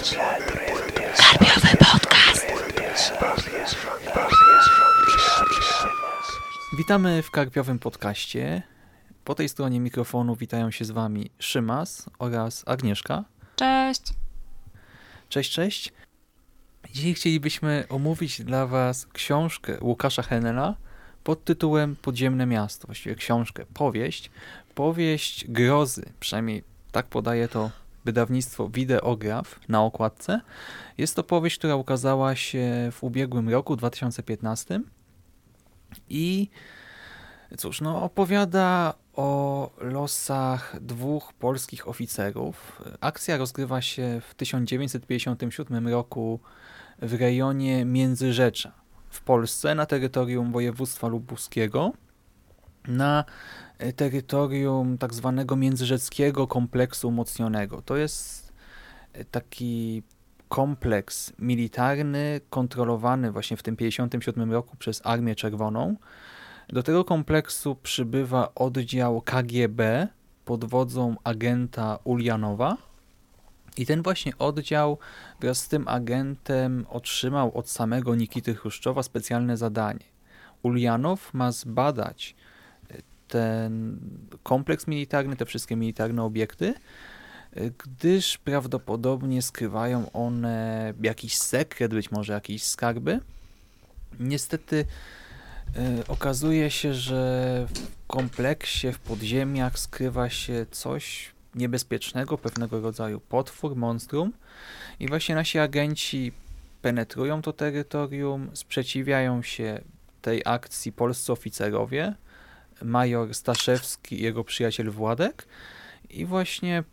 Karpiowy podcast. Witamy w Karpiowym Podcaście. Po tej stronie mikrofonu witają się z Wami Szymas oraz Agnieszka. Cześć. Cześć, cześć. Dzisiaj chcielibyśmy omówić dla Was książkę Łukasza Henela pod tytułem Podziemne Miasto. Właściwie książkę, powieść. Powieść grozy, przynajmniej tak podaje to wydawnictwo Wideograf na okładce. Jest to powieść, która ukazała się w ubiegłym roku, 2015 i cóż, no opowiada o losach dwóch polskich oficerów. Akcja rozgrywa się w 1957 roku w rejonie Międzyrzecza w Polsce na terytorium województwa lubuskiego na terytorium tak zwanego międzyrzeckiego kompleksu umocnionego. To jest taki kompleks militarny kontrolowany właśnie w tym 1957 roku przez Armię Czerwoną. Do tego kompleksu przybywa oddział KGB pod wodzą agenta Ulianowa i ten właśnie oddział wraz z tym agentem otrzymał od samego Nikity Chruszczowa specjalne zadanie. Ulianow ma zbadać ten kompleks militarny, te wszystkie militarne obiekty, gdyż prawdopodobnie skrywają one jakiś sekret, być może jakieś skarby. Niestety y, okazuje się, że w kompleksie, w podziemiach skrywa się coś niebezpiecznego, pewnego rodzaju potwór, monstrum i właśnie nasi agenci penetrują to terytorium, sprzeciwiają się tej akcji polscy oficerowie, major Staszewski i jego przyjaciel Władek i właśnie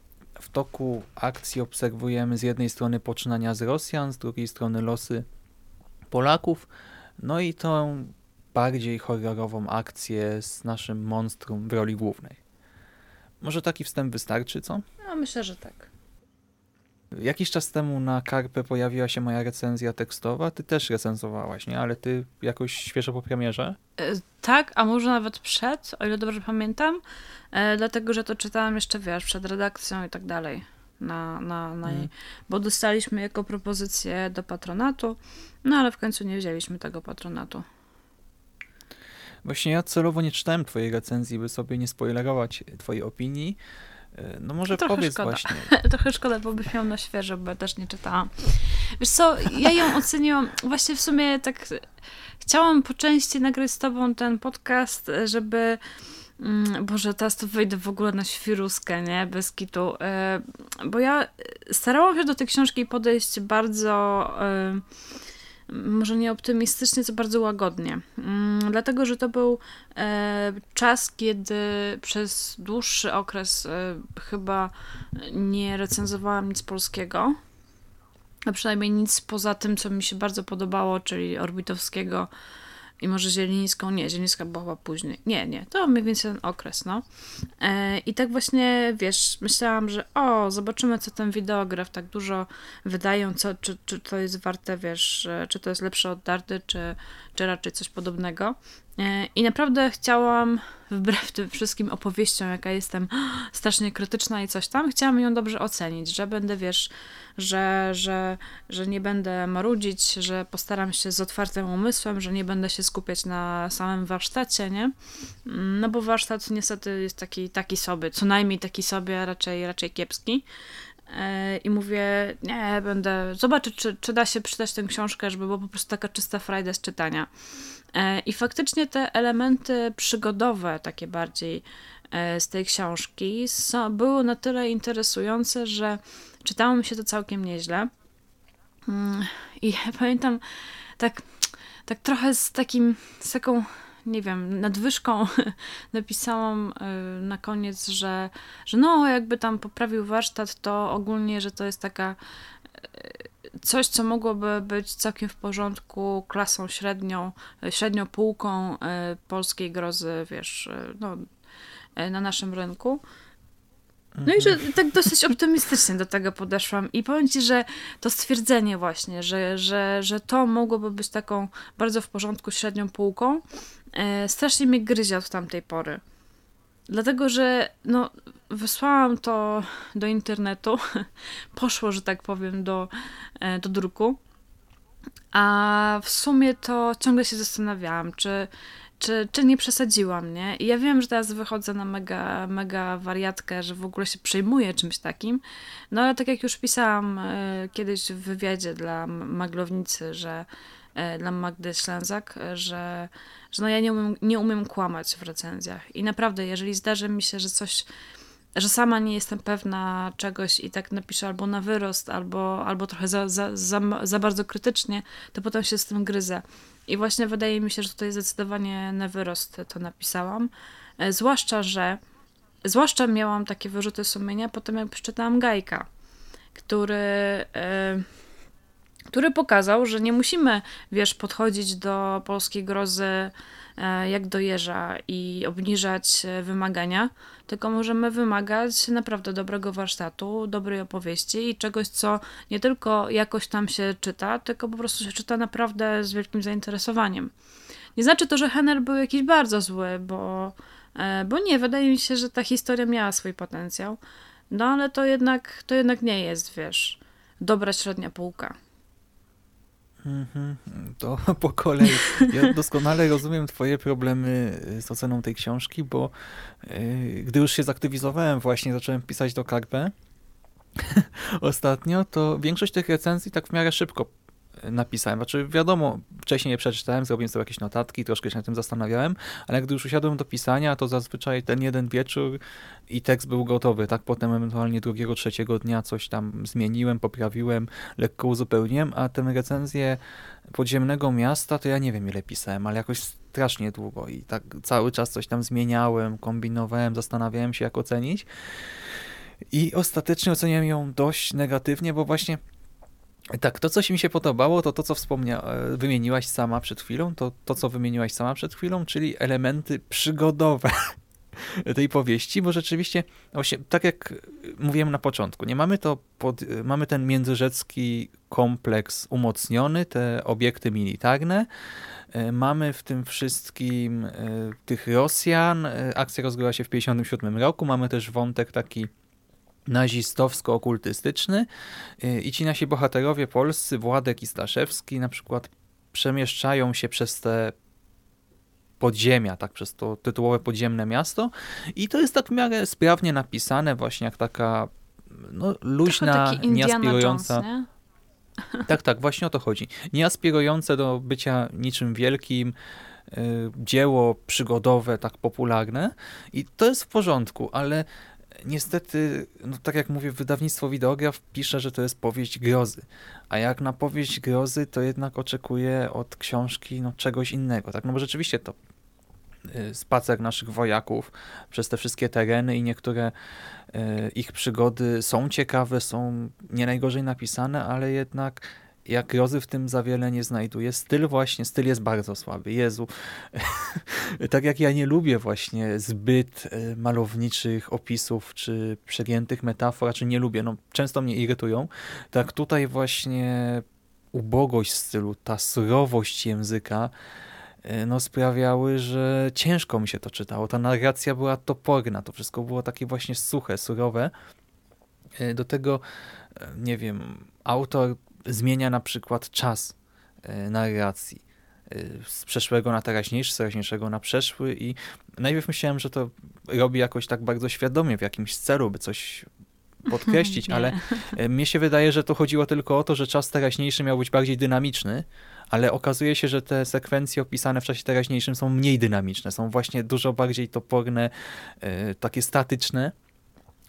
w toku akcji obserwujemy z jednej strony poczynania z Rosjan, z drugiej strony losy Polaków, no i tą bardziej horrorową akcję z naszym monstrum w roli głównej. Może taki wstęp wystarczy, co? No, myślę, że tak. Jakiś czas temu na Karpę pojawiła się moja recenzja tekstowa. Ty też recenzowałaś, nie? Ale ty jakoś świeżo po premierze? E, tak, a może nawet przed, o ile dobrze pamiętam, e, dlatego, że to czytałam jeszcze, wiesz, przed redakcją i tak dalej. Na, na, na jej, bo dostaliśmy jako propozycję do patronatu, no ale w końcu nie wzięliśmy tego patronatu. Właśnie ja celowo nie czytałem twojej recenzji, by sobie nie spoilerować twojej opinii. E, no może Trochę powiedz szkoda. właśnie. Trochę szkoda, bo byś miał na świeżo, bo ja też nie czytałam. Wiesz co, ja ją oceniłam, właśnie w sumie tak chciałam po części nagrać z tobą ten podcast, żeby mm, Boże, teraz to wejdę w ogóle na świruskę, nie? Bez kitu. E, bo ja starałam się do tej książki podejść bardzo e, może nie optymistycznie, co bardzo łagodnie. Mm, dlatego, że to był e, czas, kiedy przez dłuższy okres e, chyba nie recenzowałam nic polskiego. A przynajmniej nic poza tym, co mi się bardzo podobało, czyli Orbitowskiego i może Zielińską. Nie, Zielińska była chyba później. Nie, nie, to mniej więcej ten okres, no. E, I tak właśnie, wiesz, myślałam, że o, zobaczymy, co ten wideograf tak dużo wydają, co, czy, czy to jest warte, wiesz, czy to jest lepsze od Darty, czy, czy raczej coś podobnego. E, I naprawdę chciałam, wbrew tym wszystkim opowieściom, jaka jestem strasznie krytyczna i coś tam, chciałam ją dobrze ocenić, że będę, wiesz, że, że, że nie będę marudzić, że postaram się z otwartym umysłem, że nie będę się skupiać na samym warsztacie, nie? No bo warsztat niestety jest taki, taki sobie, co najmniej taki sobie, raczej, raczej kiepski. E, I mówię, nie, będę zobaczyć, czy, czy da się przydać tę książkę, żeby była po prostu taka czysta frajda z czytania. E, I faktycznie te elementy przygodowe, takie bardziej e, z tej książki, są, były na tyle interesujące, że czytało mi się to całkiem nieźle. Mm, I pamiętam tak, tak trochę z takim, z taką, nie wiem, nadwyżką napisałam y, na koniec, że, że no, jakby tam poprawił warsztat, to ogólnie, że to jest taka y, coś, co mogłoby być całkiem w porządku klasą średnią, średnią półką y, polskiej grozy, wiesz, no, na naszym rynku. No i że tak dosyć optymistycznie do tego podeszłam. I powiem ci, że to stwierdzenie właśnie, że, że, że to mogłoby być taką bardzo w porządku średnią półką, e, strasznie mnie gryzie od tamtej pory. Dlatego, że no, wysłałam to do internetu, poszło, że tak powiem, do, e, do druku, a w sumie to ciągle się zastanawiałam, czy, czy, czy nie przesadziłam, nie? I ja wiem, że teraz wychodzę na mega, mega wariatkę, że w ogóle się przejmuję czymś takim, no ale tak jak już pisałam e, kiedyś w wywiadzie dla Maglownicy, że e, dla Magdy Ślęzak, że, że no ja nie umiem, nie umiem kłamać w recenzjach. I naprawdę, jeżeli zdarzy mi się, że coś że sama nie jestem pewna czegoś i tak napiszę albo na wyrost, albo, albo trochę za, za, za, za bardzo krytycznie, to potem się z tym gryzę. I właśnie wydaje mi się, że tutaj zdecydowanie na wyrost to napisałam. E, zwłaszcza, że zwłaszcza miałam takie wyrzuty sumienia po tym, jak przeczytałam Gajka, który, e, który pokazał, że nie musimy, wiesz, podchodzić do polskiej grozy jak do jeża i obniżać e, wymagania, tylko możemy wymagać naprawdę dobrego warsztatu, dobrej opowieści i czegoś, co nie tylko jakoś tam się czyta, tylko po prostu się czyta naprawdę z wielkim zainteresowaniem. Nie znaczy to, że Henner był jakiś bardzo zły, bo, e, bo nie, wydaje mi się, że ta historia miała swój potencjał, no ale to jednak, to jednak nie jest, wiesz, dobra średnia półka. Mhm, to po kolei. Ja doskonale rozumiem twoje problemy z oceną tej książki, bo yy, gdy już się zaktywizowałem właśnie, zacząłem pisać do Karpę ostatnio, to większość tych recenzji tak w miarę szybko napisałem. Znaczy wiadomo, wcześniej je przeczytałem, zrobiłem sobie jakieś notatki, troszkę się na tym zastanawiałem, ale gdy już usiadłem do pisania, to zazwyczaj ten jeden wieczór i tekst był gotowy, tak? Potem ewentualnie drugiego, trzeciego dnia coś tam zmieniłem, poprawiłem, lekko uzupełniłem, a tę recenzję podziemnego miasta to ja nie wiem ile pisałem, ale jakoś strasznie długo i tak cały czas coś tam zmieniałem, kombinowałem, zastanawiałem się jak ocenić i ostatecznie oceniłem ją dość negatywnie, bo właśnie tak, to co mi się podobało, to to co wspomnia, e, wymieniłaś sama przed chwilą, to to co wymieniłaś sama przed chwilą, czyli elementy przygodowe tej powieści, bo rzeczywiście, właśnie tak jak mówiłem na początku, nie mamy to pod, mamy ten międzyrzecki kompleks umocniony, te obiekty militarne, e, mamy w tym wszystkim e, tych Rosjan, akcja rozgrywa się w 1957 roku, mamy też wątek taki nazistowsko-okultystyczny y, i ci nasi bohaterowie polscy, Władek i Staszewski na przykład przemieszczają się przez te podziemia, tak, przez to tytułowe podziemne miasto i to jest tak w miarę sprawnie napisane, właśnie jak taka no, luźna, nieaspirująca... Jones, nie? Tak, tak, właśnie o to chodzi. Nieaspirujące do bycia niczym wielkim, y, dzieło przygodowe, tak popularne i to jest w porządku, ale niestety, no tak jak mówię, wydawnictwo Wideograf pisze, że to jest powieść grozy. A jak na powieść grozy, to jednak oczekuję od książki no, czegoś innego. Tak? No bo rzeczywiście to y, spacer naszych wojaków przez te wszystkie tereny i niektóre y, ich przygody są ciekawe, są nie najgorzej napisane, ale jednak jak Rozy w tym za wiele nie znajduje. Styl właśnie, styl jest bardzo słaby. Jezu, tak jak ja nie lubię właśnie zbyt e, malowniczych opisów, czy przegiętych metafor, czy nie lubię, no często mnie irytują, tak tutaj właśnie ubogość stylu, ta surowość języka, e, no sprawiały, że ciężko mi się to czytało. Ta narracja była toporna, to wszystko było takie właśnie suche, surowe. E, do tego, nie wiem, autor zmienia na przykład czas e, narracji e, z przeszłego na teraźniejszy, z teraźniejszego na przeszły i najpierw myślałem, że to robi jakoś tak bardzo świadomie w jakimś celu, by coś podkreślić, ale e, mnie się wydaje, że to chodziło tylko o to, że czas teraźniejszy miał być bardziej dynamiczny, ale okazuje się, że te sekwencje opisane w czasie teraźniejszym są mniej dynamiczne, są właśnie dużo bardziej toporne, takie statyczne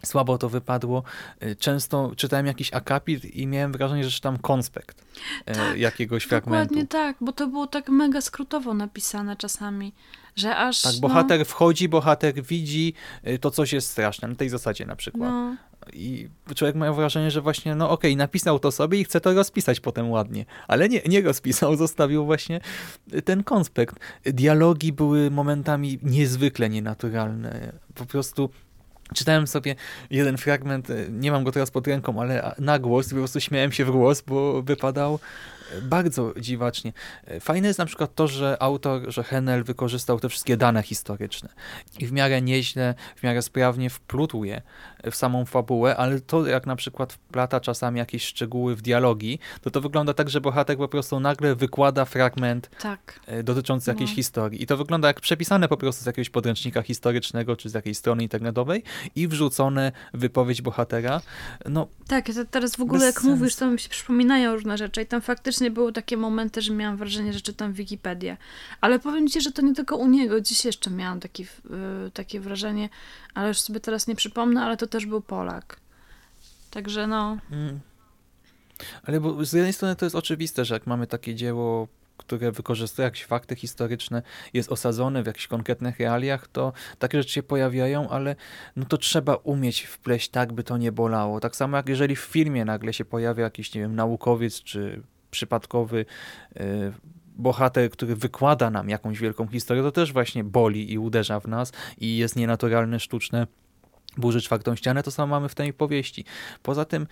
słabo to wypadło. Y, często czytałem jakiś akapit i miałem wrażenie, że czytam konspekt y, tak, jakiegoś fragmentu. Dokładnie tak, bo to było tak mega skrótowo napisane czasami, że aż... Tak, bohater no... wchodzi, bohater widzi, y, to coś jest straszne, na tej zasadzie na przykład. No. I człowiek ma wrażenie, że właśnie, no okej, okay, napisał to sobie i chce to rozpisać potem ładnie, ale nie, nie rozpisał, zostawił właśnie ten konspekt. Dialogi były momentami niezwykle nienaturalne. Po prostu czytałem sobie jeden fragment, e, nie mam go teraz pod ręką, ale na głos, po prostu śmiałem się w głos, bo wypadał bardzo dziwacznie. Fajne jest na przykład to, że autor, że Henel wykorzystał te wszystkie dane historyczne i w miarę nieźle, w miarę sprawnie wplótł je w samą fabułę, ale to jak na przykład wplata czasami jakieś szczegóły w dialogi, to to wygląda tak, że bohater po prostu nagle wykłada fragment tak. E, dotyczący jakiejś no. historii i to wygląda jak przepisane po prostu z jakiegoś podręcznika historycznego czy z jakiejś strony internetowej i wrzucone wypowiedź bohatera. No, tak, teraz w ogóle jak mówisz, to mi się przypominają różne rzeczy i tam faktycznie były takie momenty, że miałam wrażenie, że czytam Wikipedię. Ale powiem ci, że to nie tylko u niego. Dziś jeszcze miałam taki, yy, takie wrażenie, ale już sobie teraz nie przypomnę, ale to też był Polak. Także no. Mm. Ale bo z jednej strony to jest oczywiste, że jak mamy takie dzieło, które wykorzystuje jakieś fakty historyczne, jest osadzone w jakichś konkretnych realiach, to takie rzeczy się pojawiają, ale no to trzeba umieć wpleść tak, by to nie bolało. Tak samo jak jeżeli w filmie nagle się pojawia jakiś, nie wiem, naukowiec czy przypadkowy yy, bohater, który wykłada nam jakąś wielką historię, to też właśnie boli i uderza w nas i jest nienaturalne, sztuczne burzy czwartą ścianę, to samo mamy w tej powieści. Poza tym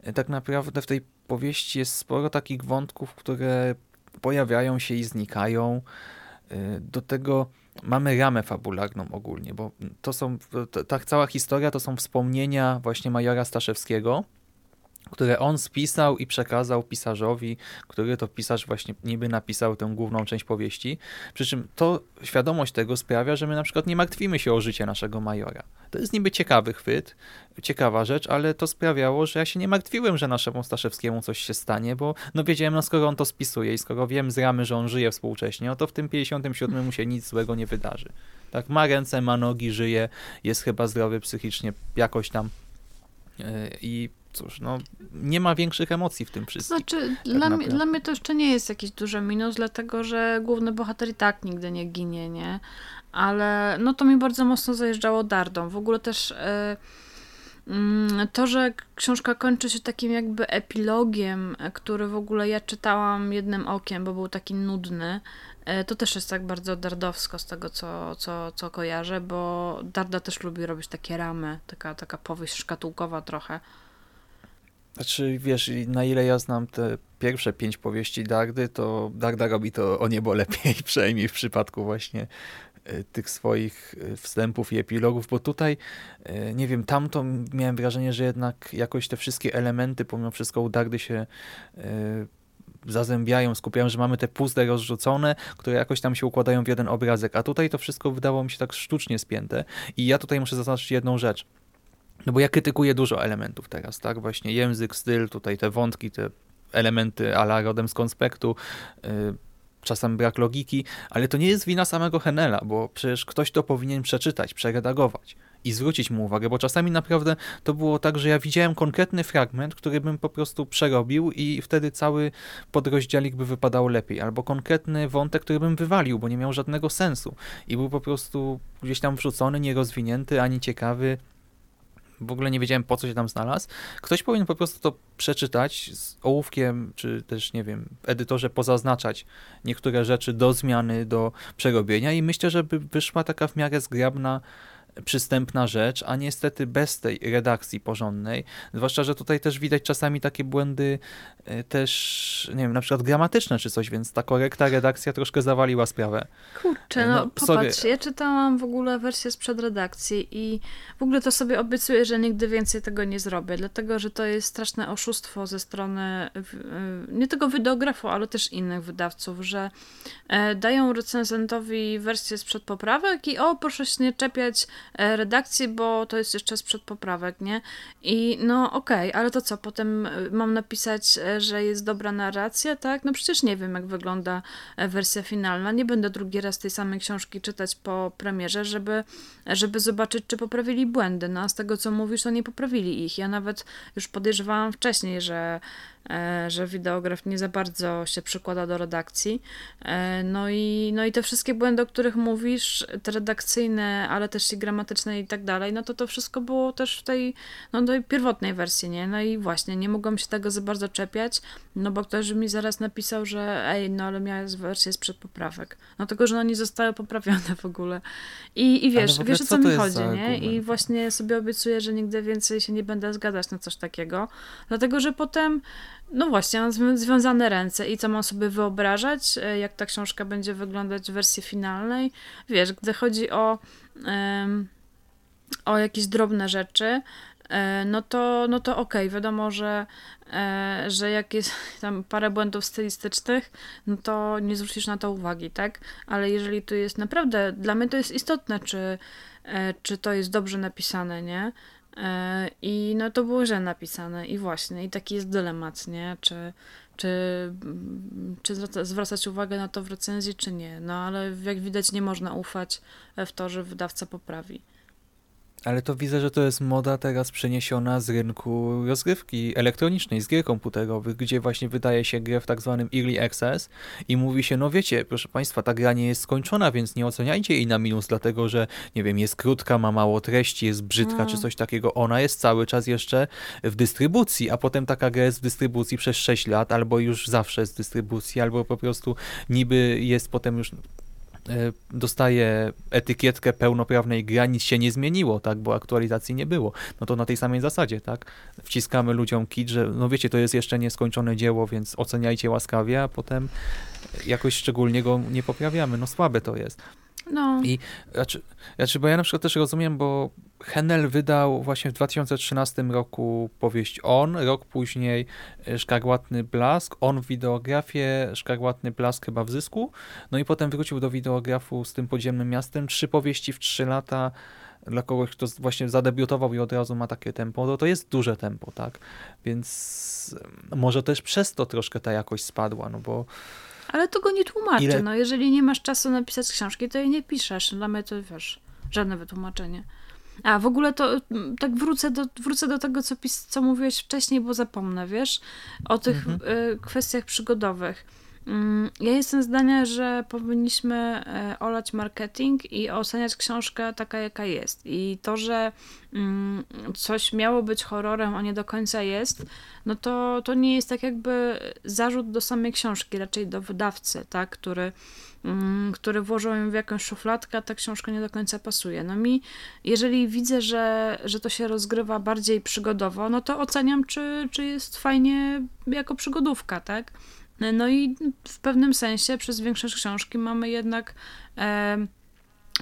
e, tak naprawdę w tej powieści jest sporo takich wątków, które pojawiają się i znikają. E, do tego mamy ramę fabularną ogólnie, bo to są, ta cała historia to są wspomnienia właśnie majora Staszewskiego, które on spisał i przekazał pisarzowi, który to pisarz właśnie niby napisał tę główną część powieści. Przy czym to świadomość tego sprawia, że my na przykład nie martwimy się o życie naszego majora. To jest niby ciekawy chwyt, ciekawa rzecz, ale to sprawiało, że ja się nie martwiłem, że naszemu Staszewskiemu coś się stanie, bo no wiedziałem, no skoro on to spisuje i skoro wiem z ramy, że on żyje współcześnie, no to w tym 57 mu się nic złego nie wydarzy. Tak, ma ręce, ma nogi, żyje, jest chyba zdrowy psychicznie, jakoś tam e, i cóż, no nie ma większych emocji w tym wszystkim. Znaczy, tak dla, mnie, dla mnie to jeszcze nie jest jakiś duży minus, dlatego że główny bohater i tak nigdy nie ginie, nie? Ale no to mi bardzo mocno zajeżdżało dardą. W ogóle też yy, to, że książka kończy się takim jakby epilogiem, który w ogóle ja czytałam jednym okiem, bo był taki nudny, e, to też jest tak bardzo dardowsko z tego, co, co, co kojarzę, bo Darda też lubi robić takie ramy, taka, taka powieść szkatułkowa trochę. Znaczy, wiesz, na ile ja znam te pierwsze pięć powieści Dardy, to Darda robi to o niebo lepiej, przynajmniej w przypadku właśnie e, tych swoich e, wstępów i epilogów, bo tutaj, e, nie wiem, tamto miałem wrażenie, że jednak jakoś te wszystkie elementy, pomimo wszystko u Dardy się zazębiają, skupiają, że mamy te puste rozrzucone, które jakoś tam się układają w jeden obrazek, a tutaj to wszystko wydało mi się tak sztucznie spięte i ja tutaj muszę zaznaczyć jedną rzecz. No bo ja krytykuję dużo elementów teraz, tak? Właśnie język, styl, tutaj te wątki, te elementy ala rodem z konspektu, yy, czasem brak logiki, ale to nie jest wina samego Henela, bo przecież ktoś to powinien przeczytać, przeredagować i zwrócić mu uwagę, bo czasami naprawdę to było tak, że ja widziałem konkretny fragment, który bym po prostu przerobił i wtedy cały podrozdziałik by wypadał lepiej, albo konkretny wątek, który bym wywalił, bo nie miał żadnego sensu i był po prostu gdzieś tam wrzucony, nierozwinięty, ani ciekawy, w ogóle nie wiedziałem po co się tam znalazł. Ktoś powinien po prostu to przeczytać z ołówkiem, czy też, nie wiem, edytorze pozaznaczać niektóre rzeczy do zmiany, do przerobienia i myślę, że by wyszła taka w miarę zgrabna przystępna rzecz, a niestety bez tej redakcji porządnej, zwłaszcza, że tutaj też widać czasami takie błędy e, też, nie wiem, na przykład gramatyczne czy coś, więc ta korekta redakcja troszkę zawaliła sprawę. Kurczę, no, no popatrz, sorry. ja czytałam w ogóle wersję sprzed redakcji i w ogóle to sobie obiecuję, że nigdy więcej tego nie zrobię, dlatego, że to jest straszne oszustwo ze strony e, nie tylko wydeografu, ale też innych wydawców, że e, dają recenzentowi wersję sprzed poprawek i o, proszę się nie czepiać redakcji, bo to jest jeszcze sprzed poprawek, nie? I no okej, okay, ale to co, potem e, mam napisać, e, że jest dobra narracja, tak? No przecież nie wiem, jak wygląda wersja finalna. Nie będę drugi raz tej samej książki czytać po premierze, żeby, żeby zobaczyć, czy poprawili błędy. No a z tego, co mówisz, to nie poprawili ich. Ja nawet już podejrzewałam wcześniej, że e, że wideograf nie za bardzo się przykłada do redakcji. E, no i, no i te wszystkie błędy, o których mówisz, te redakcyjne, ale też i gramatyczne i tak dalej, no to to wszystko było też w tej, no tej pierwotnej wersji, nie? No i właśnie, nie mogłam się tego za bardzo czepiać, no bo ktoś mi zaraz napisał, że ej, no ale miała wersję sprzed poprawek. No tylko, że no nie zostały poprawione w ogóle. I, i wiesz, wiesz o co, co mi chodzi, nie? I właśnie sobie obiecuję, że nigdy więcej się nie będę zgadzać na coś takiego, dlatego, że potem no właśnie, mam związane ręce i co mam sobie wyobrażać, e, jak ta książka będzie wyglądać w wersji finalnej. Wiesz, gdy chodzi o, o jakieś drobne rzeczy, e, no to, no to okej, okay. wiadomo, że, e, że jak jest tam parę błędów stylistycznych, no to nie zwrócisz na to uwagi, tak? Ale jeżeli tu jest naprawdę, dla mnie to jest istotne, czy, czy to jest dobrze napisane, nie? E, I no to było źle napisane i właśnie, i taki jest dylemat, nie? Czy, czy, czy zwracać uwagę na to w recenzji, czy nie. No ale jak widać nie można ufać w to, że wydawca poprawi. Ale to widzę, że to jest moda teraz przeniesiona z rynku rozgrywki elektronicznej, z gier komputerowych, gdzie właśnie wydaje się grę w tak zwanym Early Access i mówi się, no wiecie, proszę Państwa, ta gra nie jest skończona, więc nie oceniajcie jej na minus, dlatego że, nie wiem, jest krótka, ma mało treści, jest brzydka no. czy coś takiego. Ona jest cały czas jeszcze w dystrybucji, a potem taka gra jest w dystrybucji przez 6 lat, albo już zawsze jest w dystrybucji, albo po prostu niby jest potem już dostaje etykietkę pełnoprawnej gry, nic się nie zmieniło, tak, bo aktualizacji nie było. No to na tej samej zasadzie, tak, wciskamy ludziom kit, że no wiecie, to jest jeszcze nieskończone dzieło, więc oceniajcie łaskawie, a potem jakoś szczególnie go nie poprawiamy. No słabe to jest. No. I znaczy, znaczy, bo ja na przykład też rozumiem, bo Henel wydał właśnie w 2013 roku powieść On, rok później e, Szkarłatny Blask, On w wideografię, Szkarłatny Blask chyba w zysku, no i potem wrócił do wideografu z tym podziemnym miastem, trzy powieści w trzy lata dla kogoś, kto właśnie zadebiutował i od razu ma takie tempo, to to jest duże tempo, tak, więc może też przez to troszkę ta jakość spadła, no bo ale to go nie tłumaczy. Ile... No, jeżeli nie masz czasu napisać książki, to jej nie piszesz. Dla mnie to wiesz, żadne wytłumaczenie. A w ogóle to mm, tak wrócę do, wrócę do tego, co, pis, co mówiłeś wcześniej, bo zapomnę, wiesz, o tych mhm. y, kwestiach przygodowych. Mm, ja jestem zdania, że powinniśmy e, olać marketing i oceniać książkę taka, jaka jest. I to, że mm, coś miało być horrorem, a nie do końca jest, no to, to nie jest tak jakby zarzut do samej książki, raczej do wydawcy, tak, który mm, który włożył ją w jakąś szufladkę, a ta książka nie do końca pasuje. No mi, jeżeli widzę, że, że to się rozgrywa bardziej przygodowo, no to oceniam, czy, czy jest fajnie jako przygodówka, tak? No i w pewnym sensie przez większość książki mamy jednak e,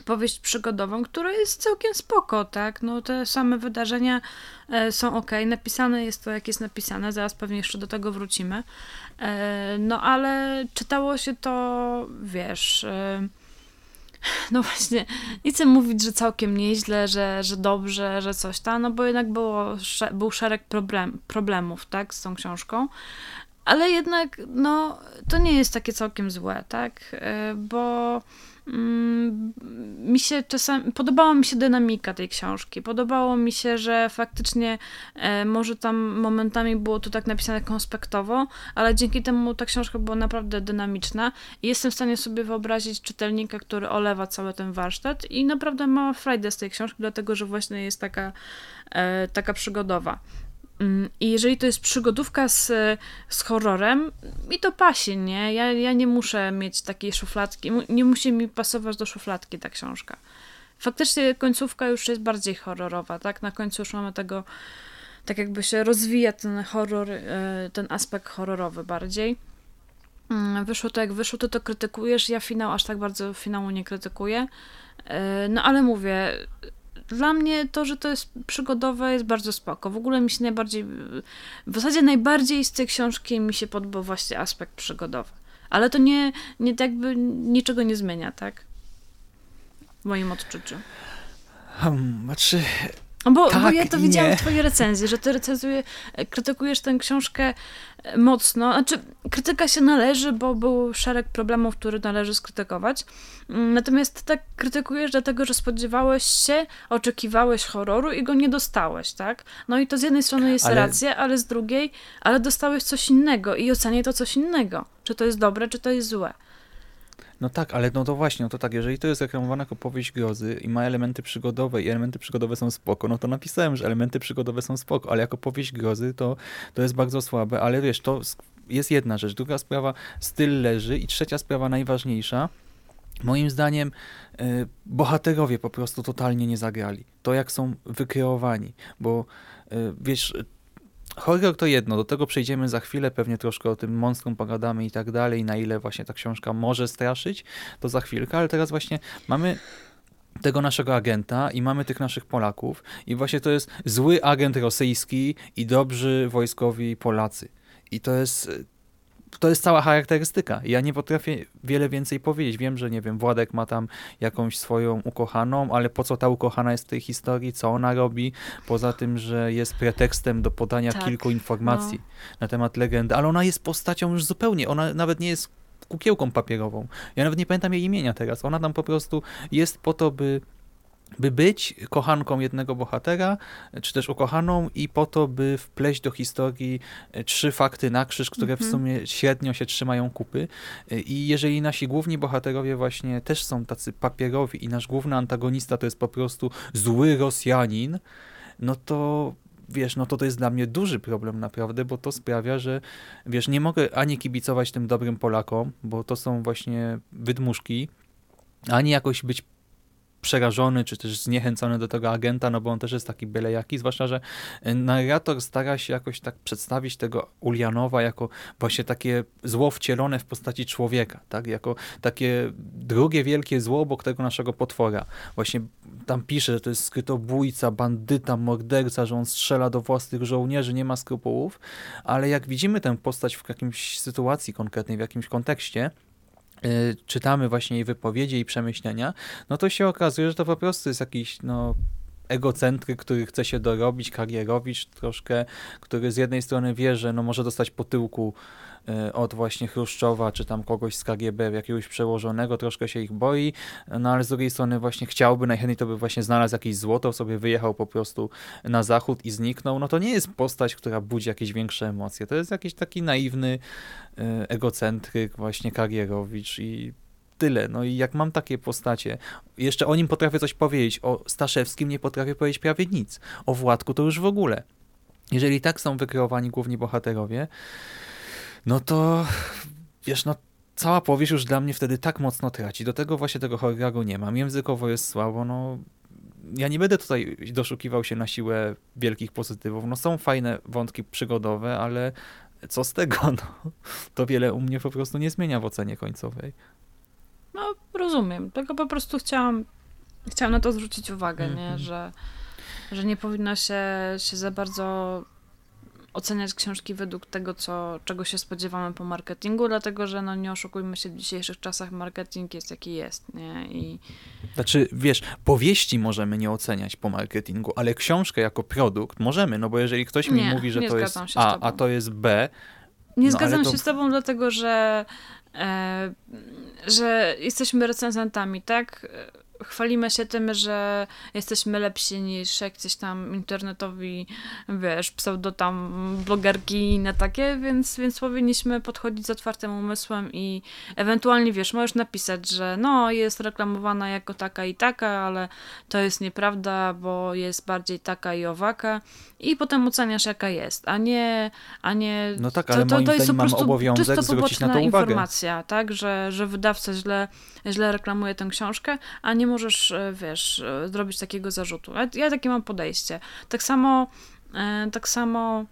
powieść przygodową, która jest całkiem spoko, tak? No te same wydarzenia e, są ok, napisane jest to jak jest napisane, zaraz pewnie jeszcze do tego wrócimy. E, no ale czytało się to, wiesz... E, no właśnie, nie chcę mówić, że całkiem nieźle, że, że dobrze, że coś tam, no bo jednak było, był szereg problem, problemów, tak, z tą książką ale jednak no, to nie jest takie całkiem złe, tak? E, bo mm, mi się czasami, podobała mi się dynamika tej książki, podobało mi się, że faktycznie e, może tam momentami było to tak napisane konspektowo, ale dzięki temu ta książka była naprawdę dynamiczna i jestem w stanie sobie wyobrazić czytelnika, który olewa cały ten warsztat i naprawdę ma frajdę z tej książki, dlatego, że właśnie jest taka, e, taka przygodowa. Mm, I jeżeli to jest przygodówka z, z horrorem, mi to pasi, nie? Ja, ja nie muszę mieć takiej szufladki, nie musi mi pasować do szufladki ta książka. Faktycznie końcówka już jest bardziej horrorowa, tak? Na końcu już mamy tego, tak jakby się rozwija ten horror, e, ten aspekt horrorowy bardziej. Mm, wyszło to jak wyszło, ty to krytykujesz, ja finał aż tak bardzo finału nie krytykuję. E, no ale mówię, dla mnie to, że to jest przygodowe, jest bardzo spoko. W ogóle mi się najbardziej, w zasadzie najbardziej z tej książki mi się podobał właśnie aspekt przygodowy. Ale to nie, nie jakby niczego nie zmienia, tak? W moim odczuciu. Hmm, znaczy, Bo, tak, bo ja to widziałam nie. w twojej recenzji, że ty recenzuje, krytykujesz tę książkę e, mocno. Znaczy, krytyka się należy, bo był szereg problemów, które należy skrytykować. Mm, Natomiast ty tak krytykujesz dlatego, że spodziewałeś się, oczekiwałeś horroru i go nie dostałeś, tak? No i to z jednej strony jest Ale- racja, ale z drugiej, ale dostałeś coś innego i ocenię to coś innego. Czy to jest dobre, czy to jest złe. No tak, ale no to właśnie, no to tak, jeżeli to jest reklamowana jako powieść grozy i ma elementy przygodowe i elementy przygodowe są spoko, no to napisałem, że elementy przygodowe są spoko, ale jako powieść grozy to, to jest bardzo słabe, ale wiesz, to jest jedna rzecz. Druga sprawa, styl leży i trzecia sprawa, najważniejsza, moim zdaniem y, bohaterowie po prostu totalnie nie zagrali. To jak są wykreowani, bo y, wiesz, Horror to jedno, do tego przejdziemy za chwilę, pewnie troszkę o tym monstrum pogadamy i tak dalej, na ile właśnie ta książka może straszyć, to za chwilkę, ale teraz właśnie mamy tego naszego agenta i mamy tych naszych Polaków i właśnie to jest zły agent rosyjski i dobrzy wojskowi Polacy. I to jest to jest cała charakterystyka. Ja nie potrafię wiele więcej powiedzieć. Wiem, że nie wiem, Władek ma tam jakąś swoją ukochaną, ale po co ta ukochana jest w tej historii, co ona robi, poza tym, że jest pretekstem do podania Tak, kilku informacji na temat legendy, ale ona jest postacią już zupełnie, ona nawet nie jest kukiełką papierową. Ja nawet nie pamiętam jej imienia teraz. Ona tam po prostu jest po to, by by być kochanką jednego bohatera, czy też ukochaną i po to, by wpleść do historii e, trzy fakty na krzyż, które w Mhm. sumie średnio się trzymają kupy. E, I jeżeli nasi główni bohaterowie właśnie też są tacy papierowi i nasz główny antagonista to jest po prostu zły Rosjanin, no to wiesz, no to to jest dla mnie duży problem naprawdę, bo to sprawia, że wiesz, nie mogę ani kibicować tym dobrym Polakom, bo to są właśnie wydmuszki, ani jakoś być przerażony, czy też zniechęcony do tego agenta, no bo on też jest taki byle jaki, zwłaszcza, że e, narrator stara się jakoś tak przedstawić tego Ulianowa jako właśnie takie zło wcielone w postaci człowieka, tak, jako takie drugie wielkie zło obok tego naszego potwora. Właśnie tam pisze, że to jest skrytobójca, bandyta, morderca, że on strzela do własnych żołnierzy, nie ma skrupułów, ale jak widzimy tę postać w jakimś sytuacji konkretnej, w jakimś kontekście, czytamy właśnie jej wypowiedzi i przemyślenia, no to się okazuje, że to po prostu jest jakiś no, egocentryk, który chce się dorobić, karierowicz troszkę, który z jednej strony wie, że no, może dostać po tyłku y, od właśnie Chruszczowa, czy tam kogoś z KGB, jakiegoś przełożonego, troszkę się ich boi, no ale z drugiej strony właśnie chciałby, najchętniej to by właśnie znalazł jakieś złoto, sobie wyjechał po prostu na zachód i zniknął, no to nie jest postać, która budzi jakieś większe emocje, to jest jakiś taki naiwny y, egocentryk, właśnie karierowicz i tyle. No i jak mam takie postacie, jeszcze o nim potrafię coś powiedzieć, o Staszewskim nie potrafię powiedzieć prawie nic, o Władku to już w ogóle. Jeżeli tak są wykreowani główni bohaterowie, no to wiesz, no cała powieść już dla mnie wtedy tak mocno traci. Do tego właśnie tego horroru nie mam. Językowo jest słabo, no ja nie będę tutaj doszukiwał się na siłę wielkich pozytywów. No są fajne wątki przygodowe, ale co z tego? No, to wiele u mnie po prostu nie zmienia w ocenie końcowej. No, rozumiem. Tylko po prostu chciałam, chciałam na to zwrócić uwagę, nie? Mhm. Że, że nie powinno się, się za bardzo oceniać książki według tego, co, czego się spodziewamy po marketingu, dlatego że no nie oszukujmy się, w dzisiejszych czasach marketing jest jaki jest, nie? I Znaczy, wiesz, powieści możemy nie oceniać po marketingu, ale książkę jako produkt możemy, no bo jeżeli ktoś mi Nie, mówi, że to jest A, a to jest B, Nie No, zgadzam to- się z tobą, dlatego że, e, że jesteśmy recenzentami, tak? Chwalimy się tym, że jesteśmy lepsi niż jakieś tam internetowi, wiesz, pseudo tam blogerki i inne takie, więc, więc powinniśmy podchodzić z otwartym umysłem i ewentualnie, wiesz, możesz napisać, że no, jest reklamowana jako taka i taka, ale to jest nieprawda, bo jest bardziej taka i owaka i potem oceniasz jaka jest, a nie, a nie no tak, ale moim zdaniem po mamy prostu obowiązek czysto zwrócić na to uwagę. informacja, tak, że, że wydawca źle, źle reklamuje tę książkę, a nie możesz, e, wiesz, e, zrobić takiego zarzutu. Ja, ja takie mam podejście. Tak samo, e, tak samo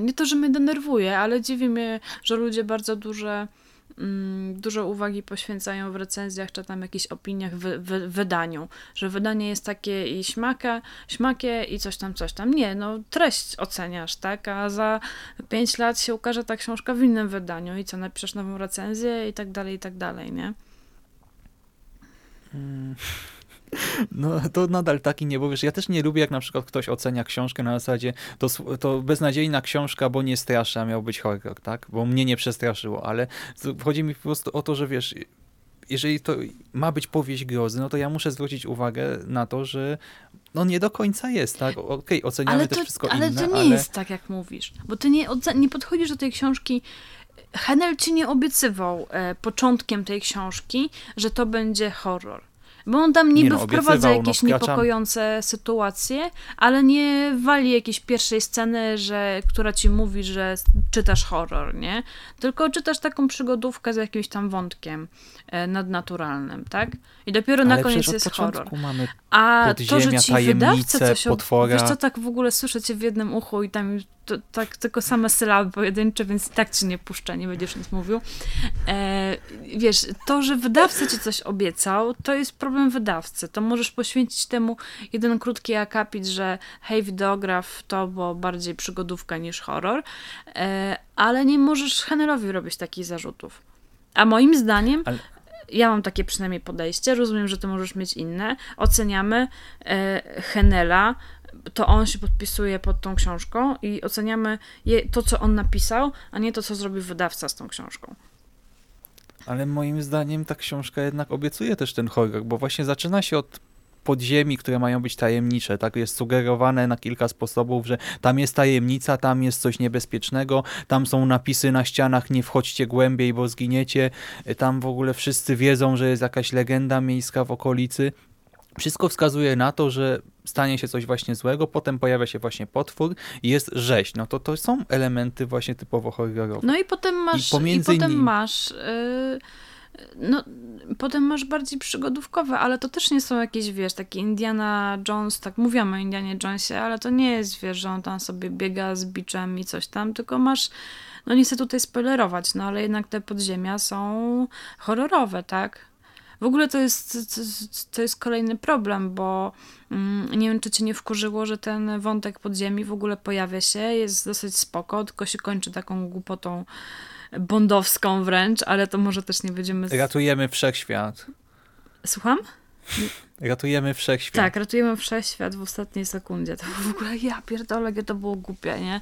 nie to, że mnie denerwuje, ale dziwi mnie, że ludzie bardzo duże mm, dużo uwagi poświęcają w recenzjach czy tam jakichś opiniach wy, wydaniu, że wydanie jest takie i śmaka, śmakie i coś tam, coś tam. Nie, no treść oceniasz, tak, a za pięć lat się ukaże ta książka w innym wydaniu i co, napiszesz nową recenzję i tak dalej, i tak dalej, nie? No to nadal taki nie, bo wiesz, ja też nie lubię, jak na przykład ktoś ocenia książkę na zasadzie to, to beznadziejna książka, bo nie straszy, a miał być horror, tak? Bo mnie nie przestraszyło, ale chodzi mi po prostu o to, że wiesz, jeżeli to ma być powieść grozy, no to ja muszę zwrócić uwagę na to, że no nie do końca jest, tak? Okej, okay, oceniamy ale też wszystko ale inne, ale... to nie jest tak, jak mówisz, bo ty nie, nie podchodzisz do tej książki Henel ci nie obiecywał e, początkiem tej książki, że to będzie horror. Bo on tam niby nie no, wprowadza no, jakieś no, niepokojące sytuacje, ale nie wali jakiejś pierwszej sceny, że, która ci mówi, że czytasz horror, nie? Tylko czytasz taką przygodówkę z jakimś tam wątkiem e, nadnaturalnym, tak? I dopiero ale na koniec jest horror. Mamy A to, że ci wydawca coś potwora. Wiesz co, tak w ogóle słyszę cię w jednym uchu i tam to, tak tylko same sylaby pojedyncze, więc i tak ci nie puszczę, nie będziesz nic mówił. E, wiesz, to, że wydawca ci coś obiecał, to jest problem wydawcy. To możesz poświęcić temu jeden krótki akapit, że hej, wideograf to było bardziej przygodówka niż horror, e, ale nie możesz Henelowi robić takich zarzutów. A moim zdaniem ale ja mam takie przynajmniej podejście, rozumiem, że ty możesz mieć inne. Oceniamy e, Henela to on się podpisuje pod tą książką i oceniamy je, to, co on napisał, a nie to, co zrobił wydawca z tą książką. Ale moim zdaniem ta książka jednak obiecuje też ten horror, bo właśnie zaczyna się od podziemi, które mają być tajemnicze. Tak jest sugerowane na kilka sposobów, że tam jest tajemnica, tam jest coś niebezpiecznego, tam są napisy na ścianach, nie wchodźcie głębiej, bo zginiecie. Tam w ogóle wszyscy wiedzą, że jest jakaś legenda miejska w okolicy. Wszystko wskazuje na to, że stanie się coś właśnie złego, potem pojawia się właśnie potwór i jest rzeź. No to to są elementy właśnie typowo horrorowe. No i potem masz, i, pomiędzy i potem masz yy, no, potem masz bardziej przygodówkowe, ale to też nie są jakieś, wiesz, takie Indiana Jones, tak mówimy o Indianie Jonesie, ale to nie jest, wiesz, że on tam sobie biega z biczem i coś tam, tylko masz no nie chcę tutaj spoilerować, no ale jednak te podziemia są horrorowe, tak? W ogóle to jest, to jest kolejny problem, bo mm, nie wiem, czy cię nie wkurzyło, że ten wątek podziemi w ogóle pojawia się, jest dosyć spoko, tylko się kończy taką głupotą bondowską wręcz, ale to może też nie będziemy... Z... Ratujemy wszechświat. Słucham? Ratujemy wszechświat. Tak, ratujemy wszechświat w ostatniej sekundzie. To w ogóle ja pierdolę, to było głupie, nie?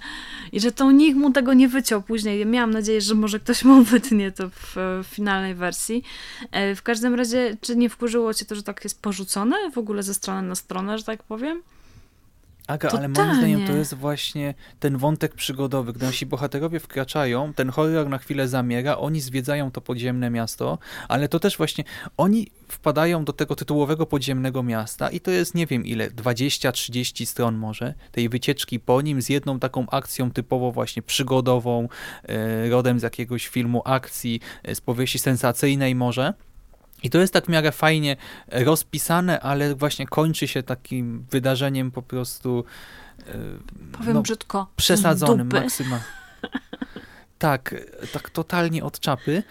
I że to nikt mu tego nie wyciął później. Miałam nadzieję, że może ktoś mu wytnie to w, w finalnej wersji. E, w każdym razie, czy nie wkurzyło cię to, że tak jest porzucone w ogóle ze strony na stronę, że tak powiem? Aga, ale moim zdaniem to jest właśnie ten wątek przygodowy, gdy nasi bohaterowie wkraczają, ten horror na chwilę zamiera, oni zwiedzają to podziemne miasto, ale to też właśnie, oni wpadają do tego tytułowego podziemnego miasta i to jest nie wiem ile, 20-30 stron może, tej wycieczki po nim z jedną taką akcją typowo właśnie przygodową, e, rodem z jakiegoś filmu akcji, e, z powieści sensacyjnej może, i to jest tak w miarę fajnie rozpisane, ale właśnie kończy się takim wydarzeniem po prostu e, Powiem no, brzydko. Przesadzonym maksymalnie. Tak, tak totalnie od czapy.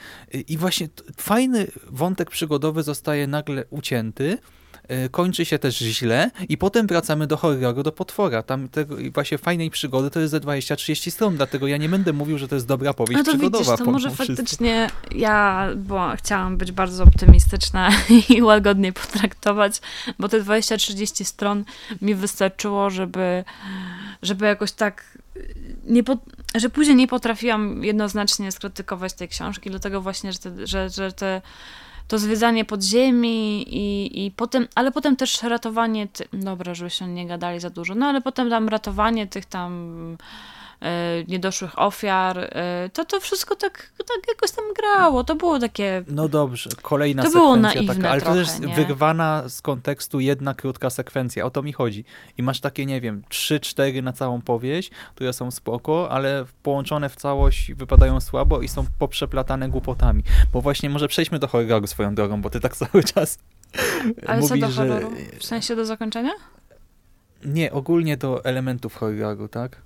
I właśnie fajny wątek przygodowy zostaje nagle ucięty, E, kończy się też źle i potem wracamy do horroru, do potwora. Tam tego, właśnie fajnej przygody to jest ze 20-30 stron, dlatego ja nie będę mówił, że to jest dobra powieść no to przygodowa. Widzisz, to może faktycznie ja bo chciałam być bardzo optymistyczna i łagodnie potraktować, bo te 20-30 stron mi wystarczyło, żeby, żeby jakoś tak nie po, że później nie potrafiłam jednoznacznie skrytykować tej książki, dlatego właśnie, że te, że, że te to zwiedzanie podziemi i, i potem, ale potem też ratowanie, ty... dobra, żebyśmy nie gadali za dużo, no ale potem tam ratowanie tych tam niedoszłych ofiar, e, to to wszystko tak, tak jakoś tam grało. To było takie... No dobrze, kolejna to sekwencja było taka, ale trochę, to jest nie? wyrwana z kontekstu jedna krótka sekwencja, o to mi chodzi. I masz takie, nie wiem, trzy, cztery na całą powieść, które są spoko, ale połączone w całość wypadają słabo i są poprzeplatane głupotami. Bo właśnie może przejdźmy do horroru swoją drogą, bo ty tak cały czas ale mówisz, co do horroru? W sensie do zakończenia? Nie, ogólnie do elementów horroru, tak?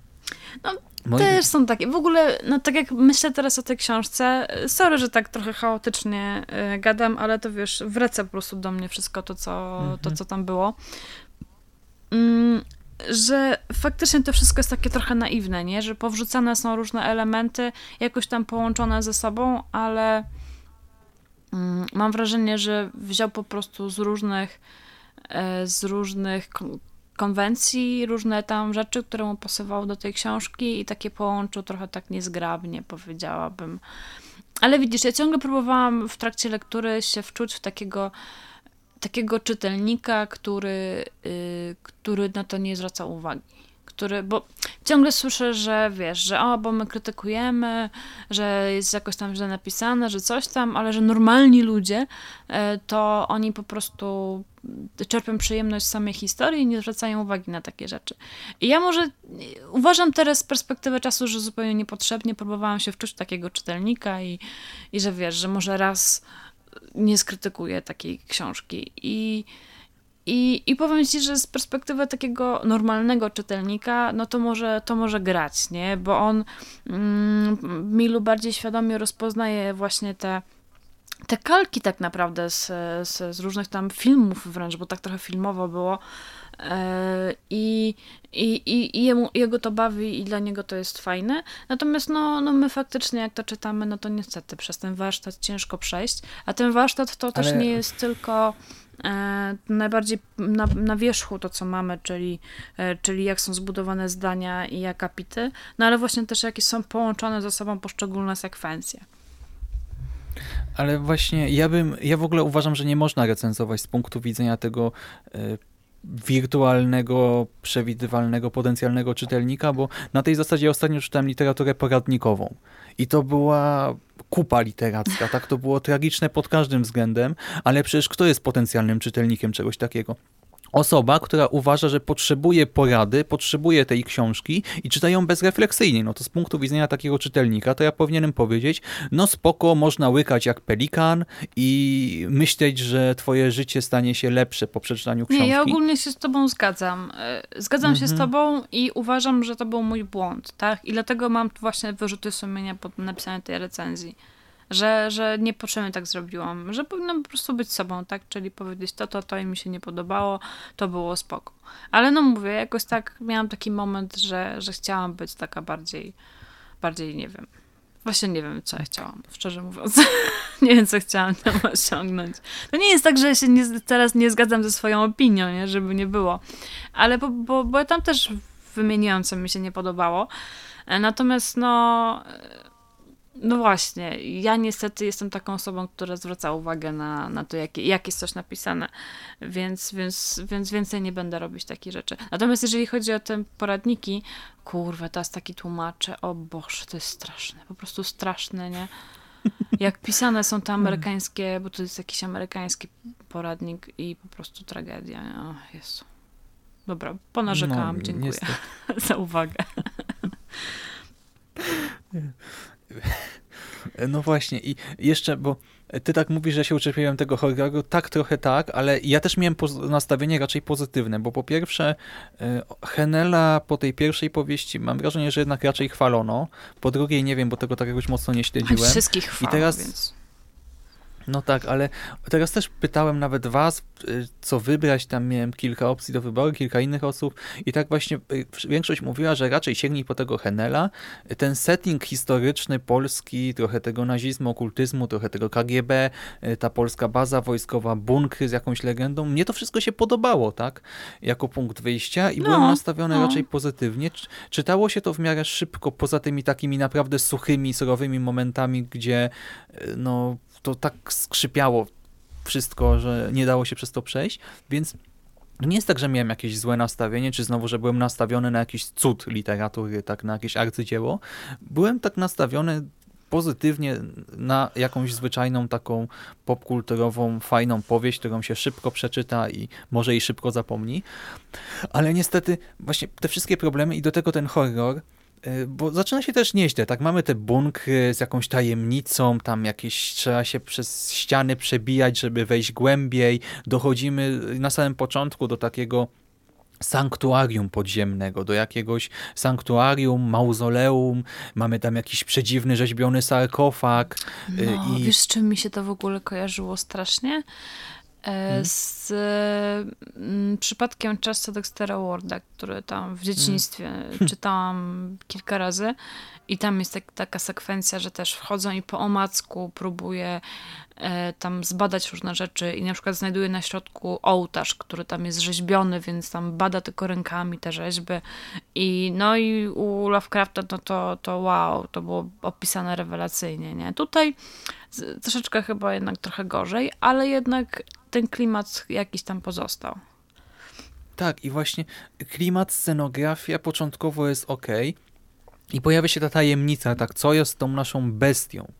No, Moi... też są takie. W ogóle, no tak jak myślę teraz o tej książce, sorry, że tak trochę chaotycznie y, gadam, ale to wiesz, wraca po prostu do mnie wszystko to, co, to, co tam było. Mm, że faktycznie to wszystko jest takie trochę naiwne, nie? Że powrzucane są różne elementy, jakoś tam połączone ze sobą, ale mm, mam wrażenie, że wziął po prostu z różnych e, z różnych konwencji, różne tam rzeczy, które mu pasowały do tej książki i takie połączył trochę tak niezgrabnie, powiedziałabym. Ale widzisz, ja ciągle próbowałam w trakcie lektury się wczuć w takiego takiego czytelnika, który, yy, który na to nie zwraca uwagi który, bo ciągle słyszę, że wiesz, że o, bo my krytykujemy, że jest jakoś tam źle napisane, że coś tam, ale że normalni ludzie, e, to oni po prostu czerpią przyjemność z samej historii i nie zwracają uwagi na takie rzeczy. I ja może uważam teraz z perspektywy czasu, że zupełnie niepotrzebnie próbowałam się wczuć takiego czytelnika i, i że wiesz, że może raz nie skrytykuję takiej książki i i, I powiem ci, że z perspektywy takiego normalnego czytelnika, no to może, to może grać, nie? Bo on mm, Milu bardziej świadomie rozpoznaje właśnie te te kalki tak naprawdę z, z, z, różnych tam filmów wręcz, bo tak trochę filmowo było. E, I, i, i jemu, jego to bawi i dla niego to jest fajne. Natomiast no, no my faktycznie jak to czytamy, no to niestety przez ten warsztat ciężko przejść. A ten warsztat to Ale... też nie jest tylko najbardziej na, na wierzchu to, co mamy, czyli, e, czyli jak są zbudowane zdania i akapity, no ale właśnie też jakie są połączone ze sobą poszczególne sekwencje. Ale właśnie ja bym, ja w ogóle uważam, że nie można recenzować z punktu widzenia tego e, wirtualnego, przewidywalnego, potencjalnego czytelnika, bo na tej zasadzie ostatnio czytałem literaturę poradnikową i to była kupa literacka, tak? To było tragiczne pod każdym względem, ale przecież kto jest potencjalnym czytelnikiem czegoś takiego? Osoba, która uważa, że potrzebuje porady, potrzebuje tej książki i czyta ją bezrefleksyjnie. No to z punktu widzenia takiego czytelnika, to ja powinienem powiedzieć, no spoko, można łykać jak pelikan i myśleć, że twoje życie stanie się lepsze po przeczytaniu książki. Nie, ja ogólnie się z tobą zgadzam. E, zgadzam mhm. się z mhm. tobą i uważam, że to był mój błąd, tak? I dlatego mam właśnie wyrzuty sumienia pod napisanie tej recenzji że, że niepotrzebnie tak zrobiłam, że powinnam po prostu być sobą, tak? Czyli powiedzieć to, to, to i mi się nie podobało, to było spoko. Ale no mówię, jakoś tak miałam taki moment, że, że chciałam być taka bardziej, bardziej, nie wiem, Właśnie nie wiem, co ja chciałam, szczerze mówiąc. nie wiem, co chciałam tam osiągnąć. To nie jest tak, że się nie, teraz nie zgadzam ze swoją opinią, nie? żeby nie było. Ale bo, bo, bo ja tam też wymieniłam, co mi się nie podobało. E, natomiast no no właśnie, ja niestety jestem taką osobą, która zwraca uwagę na, na to, jak, jak jest coś napisane, więc, więc, więc więcej nie będę robić takich rzeczy. Natomiast jeżeli chodzi o te poradniki, kurwa, teraz taki tłumaczę, o Boże, to jest straszne, po prostu straszne, nie? Jak pisane są te amerykańskie, bo to jest jakiś amerykański poradnik i po prostu tragedia. O Jezu. Dobra, ponarzekałam, no, dziękuję niestety. za uwagę. No właśnie i jeszcze, bo ty tak mówisz, że się uczepiłem tego horroru, tak trochę tak, ale ja też miałem nastawienie raczej pozytywne, bo po pierwsze e, Henela po tej pierwszej powieści mam wrażenie, że jednak raczej chwalono, po drugiej nie wiem, bo tego tak jakoś mocno nie śledziłem. Wszystkich chwalono, I teraz, więc... No tak, ale teraz też pytałem nawet was, y, co wybrać, tam miałem kilka opcji do wyboru, kilka innych osób i tak właśnie y, większość mówiła, że raczej sięgnij po tego Henela. Ten setting historyczny polski, trochę tego nazizmu, okultyzmu, trochę tego KGB, y, ta polska baza wojskowa, bunkry z jakąś legendą, mnie to wszystko się podobało, tak? Jako punkt wyjścia i no, byłem nastawiony no. raczej pozytywnie. Czytało się to w miarę szybko, poza tymi takimi naprawdę suchymi, surowymi momentami, gdzie no to tak skrzypiało wszystko, że nie dało się przez to przejść, więc nie jest tak, że miałem jakieś złe nastawienie, czy znowu, że byłem nastawiony na jakiś cud literatury, tak na jakieś arcydzieło. Byłem tak nastawiony pozytywnie na jakąś zwyczajną taką popkulturową, fajną powieść, którą się szybko przeczyta i może i szybko zapomni. Ale niestety właśnie te wszystkie problemy i do tego ten horror bo zaczyna się też nieźle, tak? Mamy te bunkry z jakąś tajemnicą, tam jakieś trzeba się przez ściany przebijać, żeby wejść głębiej. Dochodzimy na samym początku do takiego sanktuarium podziemnego, do jakiegoś sanktuarium, mauzoleum, mamy tam jakiś przedziwny rzeźbiony sarkofag. Y, no, i... wiesz, czym mi się to w ogóle kojarzyło strasznie? Hmm. Z mm, przypadkiem Chesta Dextera Warda, który tam w dzieciństwie hmm. czytałam kilka razy i tam jest tak, taka sekwencja, że też wchodzą i po omacku próbuje tam zbadać różne rzeczy i na przykład znajduje na środku ołtarz, który tam jest rzeźbiony, więc tam bada tylko rękami te rzeźby i no i u Lovecrafta no to, to wow, to było opisane rewelacyjnie, nie? Tutaj troszeczkę chyba jednak trochę gorzej, ale jednak ten klimat jakiś tam pozostał. Tak, i właśnie klimat, scenografia początkowo jest ok, i pojawia się ta tajemnica, tak, co jest tą naszą bestią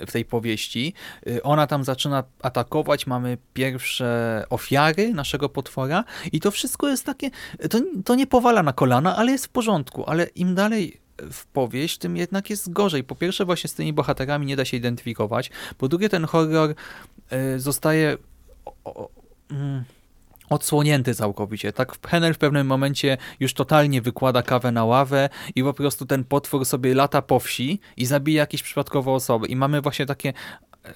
w tej powieści. Y, ona tam zaczyna atakować, mamy pierwsze ofiary naszego potwora i to wszystko jest takie, to, to nie powala na kolana, ale jest w porządku, ale im dalej w powieść, tym jednak jest gorzej. Po pierwsze właśnie z tymi bohaterami nie da się identyfikować, po drugie ten horror y, zostaje mm, odsłonięty całkowicie. Tak Henel w pewnym momencie już totalnie wykłada kawę na ławę i po prostu ten potwór sobie lata po wsi i zabija jakieś przypadkowe osoby. I mamy właśnie takie e,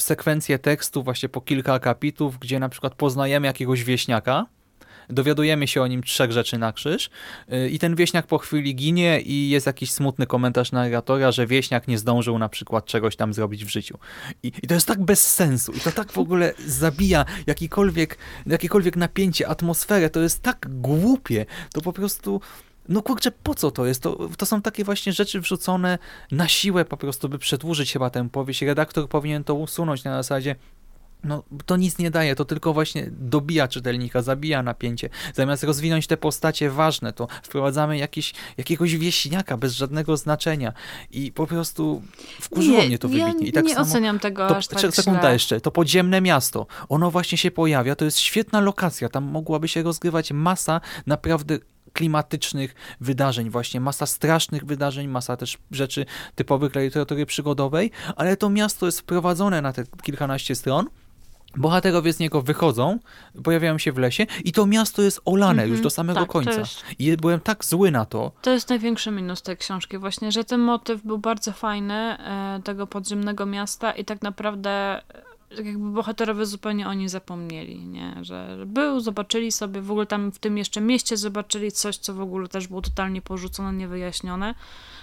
sekwencje tekstu właśnie po kilka akapitów, gdzie na przykład poznajemy jakiegoś wieśniaka, dowiadujemy się o nim trzech rzeczy na krzyż y, i ten wieśniak po chwili ginie i jest jakiś smutny komentarz narratora, że wieśniak nie zdążył na przykład czegoś tam zrobić w życiu. I, i to jest tak bez sensu i to tak w ogóle zabija jakikolwiek, jakiekolwiek napięcie, atmosferę, to jest tak głupie, to po prostu... No kurczę, po co to jest? To, to są takie właśnie rzeczy wrzucone na siłę po prostu, by przedłużyć chyba tę powieść. Redaktor powinien to usunąć na zasadzie no, to nic nie daje, to tylko właśnie dobija czytelnika, zabija napięcie. Zamiast rozwinąć te postacie ważne, to wprowadzamy jakiś, jakiegoś wieśniaka bez żadnego znaczenia. I po prostu wkurzyło nie, mnie to wybitnie. Ja I tak nie samo, oceniam tego to, aż tak Sekunda źle. jeszcze, to podziemne miasto, ono właśnie się pojawia, to jest świetna lokacja, tam mogłaby się rozgrywać masa naprawdę klimatycznych wydarzeń, właśnie. Masa strasznych wydarzeń, masa też rzeczy typowych dla literatury przygodowej, ale to miasto jest wprowadzone na te kilkanaście stron, Bohaterowie z niego wychodzą, pojawiają się w lesie i to miasto jest olane mm -hmm. już do samego tak, końca. Jest, I byłem tak zły na to. To jest największy minus tej książki właśnie, że ten motyw był bardzo fajny, e, tego podziemnego miasta i tak naprawdę e, jakby bohaterowie zupełnie o nim zapomnieli, nie? Że był, zobaczyli sobie, w ogóle tam w tym jeszcze mieście zobaczyli coś, co w ogóle też było totalnie porzucone, niewyjaśnione.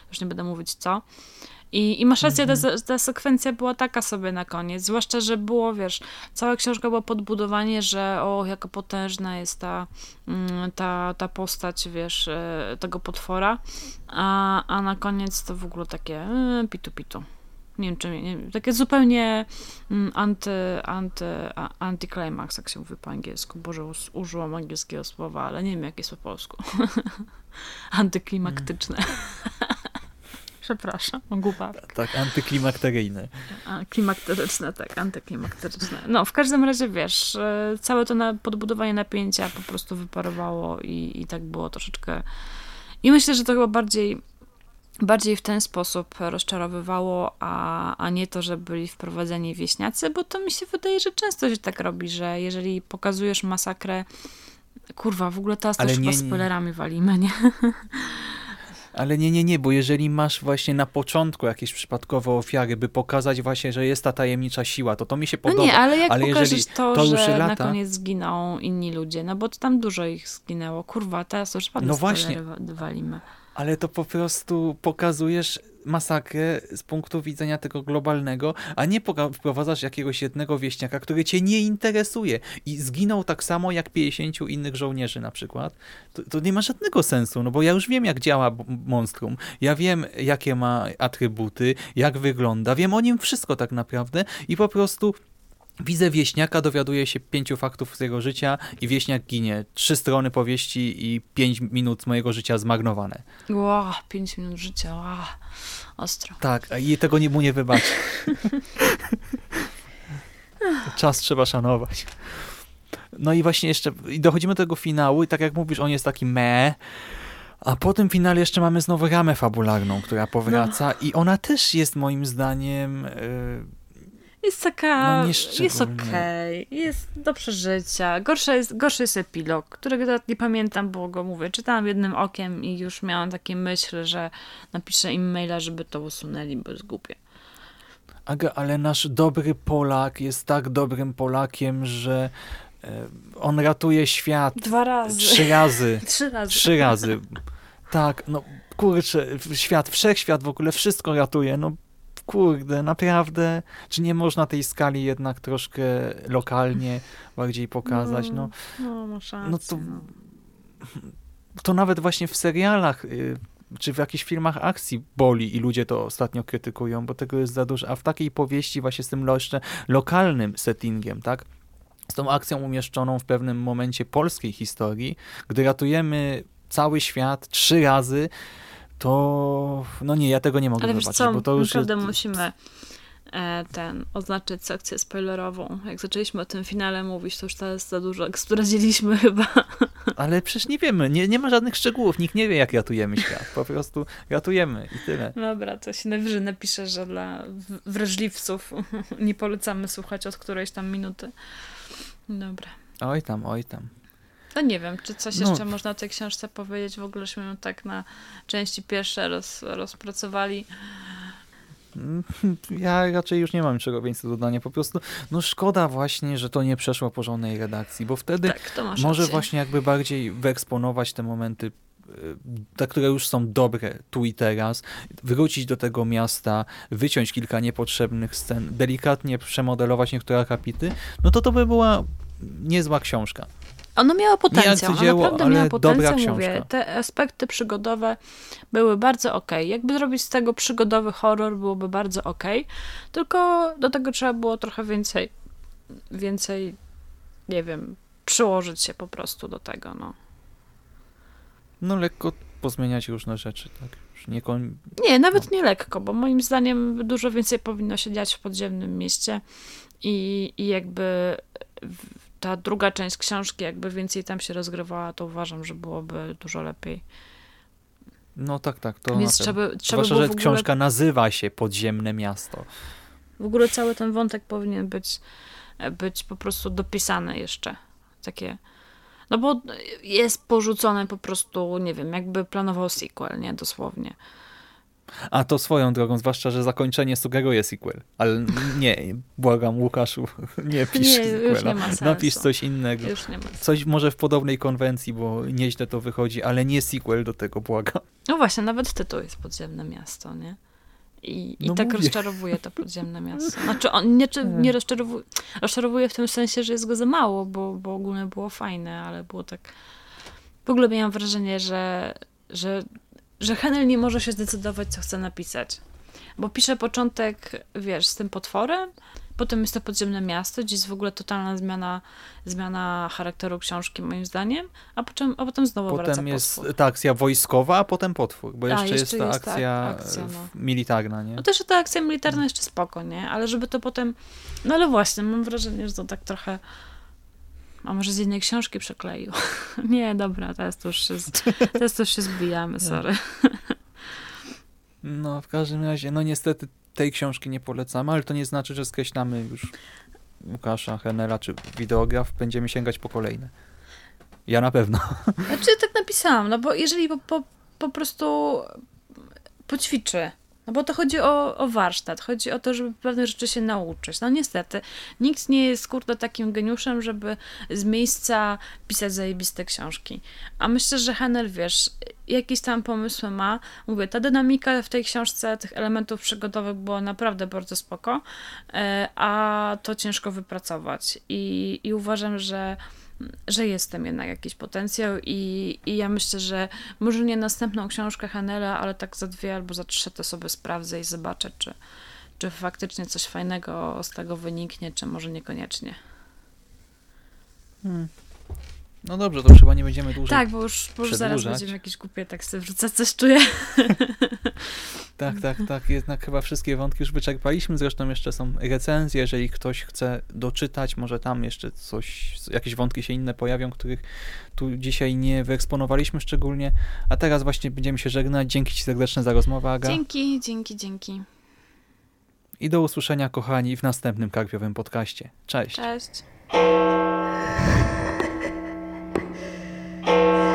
Już nie będę mówić co. I, i masz rację, ta, mhm. ta sekwencja była taka sobie na koniec. Zwłaszcza, że było, wiesz, cała książka była podbudowanie, że o, jaka potężna jest ta, mm, ta, ta postać, wiesz, e, tego potwora. A, a na koniec to w ogóle takie e, pitu pitu. Nie wiem, czy nie, takie zupełnie mm, anty, anty, anti-climax, jak się mówi po angielsku. Boże, użyłam angielskiego słowa, ale nie wiem, jak jest po polsku. Antyklimaktyczne. Przepraszam, głupa. Tak, antyklimakteryjne. A, klimakteryczne, tak, antyklimakteryczne. No, w każdym razie, wiesz, e, całe to na podbudowanie napięcia po prostu wyparowało i, i tak było troszeczkę... I myślę, że to chyba bardziej bardziej w ten sposób rozczarowywało, a, a nie to, że byli wprowadzeni wieśniacy, bo to mi się wydaje, że często się tak robi, że jeżeli pokazujesz masakrę, kurwa, w ogóle teraz Ale też nie, chyba spoilerami walimy, nie? Ale nie, nie, nie, bo jeżeli masz właśnie na początku jakieś przypadkowe ofiary, by pokazać właśnie, że jest ta tajemnicza siła, to to mi się podoba. No nie, ale jak ale pokażesz to, to że lata... na koniec zginą inni ludzie, no bo tam dużo ich zginęło. Kurwa, teraz już no właśnie. walimy. Ale to po prostu pokazujesz masakrę z punktu widzenia tego globalnego, a nie wprowadzasz jakiegoś jednego wieśniaka, który cię nie interesuje i zginął tak samo jak 50 innych żołnierzy na przykład, to, to nie ma żadnego sensu, no bo ja już wiem jak działa monstrum, ja wiem jakie ma atrybuty, jak wygląda, wiem o nim wszystko tak naprawdę i po prostu Widzę wieśniaka, dowiaduje się pięciu faktów z jego życia i wieśniak ginie. Trzy strony powieści i pięć minut mojego życia zmarnowane. Wow, pięć minut życia, wow. ostro. Tak, i tego nie, mu nie wybaczy. Czas trzeba szanować. No i właśnie jeszcze dochodzimy do tego finału i tak jak mówisz, on jest taki me. A po tym finale jeszcze mamy znowu ramę fabularną, która powraca no. i ona też jest moim zdaniem... Yy, jest taka, no jest okej, okay, jest do przeżycia. Gorszy jest, gorszy jest epilog, którego nie pamiętam, bo go mówię, czytałam jednym okiem i już miałam takie myśl, że napiszę im maila, żeby to usunęli, bo jest głupie. Aga, ale nasz dobry Polak jest tak dobrym Polakiem, że e, on ratuje świat. Dwa razy. Trzy razy. Trzy razy. Trzy razy. Tak, no kurczę, świat, wszechświat w ogóle wszystko ratuje, no kurde, naprawdę, czy nie można tej skali jednak troszkę lokalnie bardziej pokazać, no. No, rację, No to, to nawet właśnie w serialach y, czy w jakichś filmach akcji boli i ludzie to ostatnio krytykują, bo tego jest za dużo, a w takiej powieści właśnie z tym jeszcze lokalnym settingiem, tak? Z tą akcją umieszczoną w pewnym momencie polskiej historii, gdy ratujemy cały świat trzy razy, to no nie, ja tego nie mogę Ale zobaczyć, co, bo to już naprawdę jest... musimy e, ten, oznaczyć sekcję spoilerową. Jak zaczęliśmy o tym finale mówić, to już teraz za dużo zdradziliśmy chyba. Ale przecież nie wiemy, nie, nie ma żadnych szczegółów, nikt nie wie jak ratujemy świat, po prostu ratujemy i tyle. Dobra, to się najwyżej napisze, że dla wrażliwców nie polecamy słuchać od którejś tam minuty. Dobra. Oj tam, oj tam. No nie wiem, czy coś No. jeszcze można o tej książce powiedzieć. W ogóleśmy ją tak na części pierwsze roz, rozpracowali. Ja raczej już nie mam czego więcej do dodania. Po prostu, no szkoda właśnie, że to nie przeszło porządnej redakcji, bo wtedy Tak, może rację. właśnie jakby bardziej wyeksponować te momenty, y, te, które już są dobre tu i teraz, wrócić do tego miasta, wyciąć kilka niepotrzebnych scen, delikatnie przemodelować niektóre akapity, no to to by była niezła książka. Ono miało potencjał, ono arcydzieło, naprawdę miało potencjał, mówię. Te aspekty przygodowe były bardzo okej. Jakby zrobić z tego przygodowy horror, byłoby bardzo okej. Tylko do tego trzeba było trochę więcej, więcej, nie wiem, przyłożyć się po prostu do tego, no. No lekko pozmieniać różne rzeczy, tak? Nie koń... Nie, nawet nie lekko, bo moim zdaniem dużo więcej powinno się dziać w podziemnym mieście i, i jakby ta druga część książki, jakby więcej tam się rozgrywała, to uważam, że byłoby dużo lepiej. No tak, tak, to Więc trzeba, trzeba Zwłaszcza, że ogóle, książka nazywa się Podziemne Miasto. w ogóle cały ten wątek powinien być, być po prostu dopisany jeszcze. Takie, no bo jest porzucone po prostu, nie wiem, jakby planował sequel, nie? Dosłownie. A to swoją drogą, zwłaszcza, że zakończenie sugeruje sequel. Ale nie, błagam Łukaszu, nie pisz Nie, już sequela. nie ma sensu. Napisz coś innego. Coś może w podobnej konwencji, bo nieźle to wychodzi, ale nie sequel do tego, błagam. No właśnie, nawet tytuł jest Podziemne Miasto, nie? I, i No tak mówię. rozczarowuje to Podziemne Miasto. Znaczy, on nie, nie rozczarowuje, rozczarowuje w tym sensie, że jest go za mało, bo, bo ogólnie było fajne, ale było tak... W ogóle miałam wrażenie, że, że, że Henel nie może się zdecydować, co chce napisać. Bo pisze początek, wiesz, z tym potworem, potem jest to Podziemne Miasto, gdzie jest w ogóle totalna zmiana, zmiana charakteru książki, moim zdaniem, a potem, a potem znowu wraca Potem jest potwór. ta akcja wojskowa, a potem potwór, bo A, jeszcze, jeszcze jest ta jest ta akcja, akcja, no. militarna, nie? No też ta akcja militarna jeszcze spoko, nie? Ale żeby to potem... No ale właśnie, mam wrażenie, że to tak trochę... A może z innej książki przekleił? nie, dobra, teraz to już się, teraz to już się zbijamy, sorry. No, w każdym razie, no niestety tej książki nie polecamy, ale to nie znaczy, że skreślamy już Łukasza, Henela czy wideograf, będziemy sięgać po kolejne. Ja na pewno. Znaczy, tak napisałam, no bo jeżeli po, po, po prostu poćwiczy, no bo to chodzi o, o warsztat, chodzi o to, żeby pewne rzeczy się nauczyć. No niestety, nikt nie jest, kurde, takim geniuszem, żeby z miejsca pisać zajebiste książki. A myślę, że Henel, wiesz, jakieś tam pomysły ma. Mówię, ta dynamika w tej książce tych elementów przygodowych była naprawdę bardzo spoko, e, a to ciężko wypracować. I, i uważam, że że jest tam jednak jakiś potencjał i, i ja myślę, że może nie następną książkę Hanela, ale tak za dwie albo za trzy to sobie sprawdzę i zobaczę, czy, czy faktycznie coś fajnego z tego wyniknie, czy może niekoniecznie. No dobrze, to chyba nie będziemy dłużej. Tak, bo już, bo już zaraz będziemy jakieś głupie teksty wrzucać, coś czuję. Tak, tak, tak. Jednak chyba wszystkie wątki już wyczerpaliśmy. Zresztą jeszcze są recenzje. Jeżeli ktoś chce doczytać, może tam jeszcze coś, jakieś wątki się inne pojawią, których tu dzisiaj nie wyeksponowaliśmy szczególnie. A teraz właśnie będziemy się żegnać. Dzięki Ci serdeczne za rozmowę, Aga. Dzięki, dzięki, dzięki. I do usłyszenia, kochani, w następnym karpiowym podcaście. Cześć. Cześć. Thank you.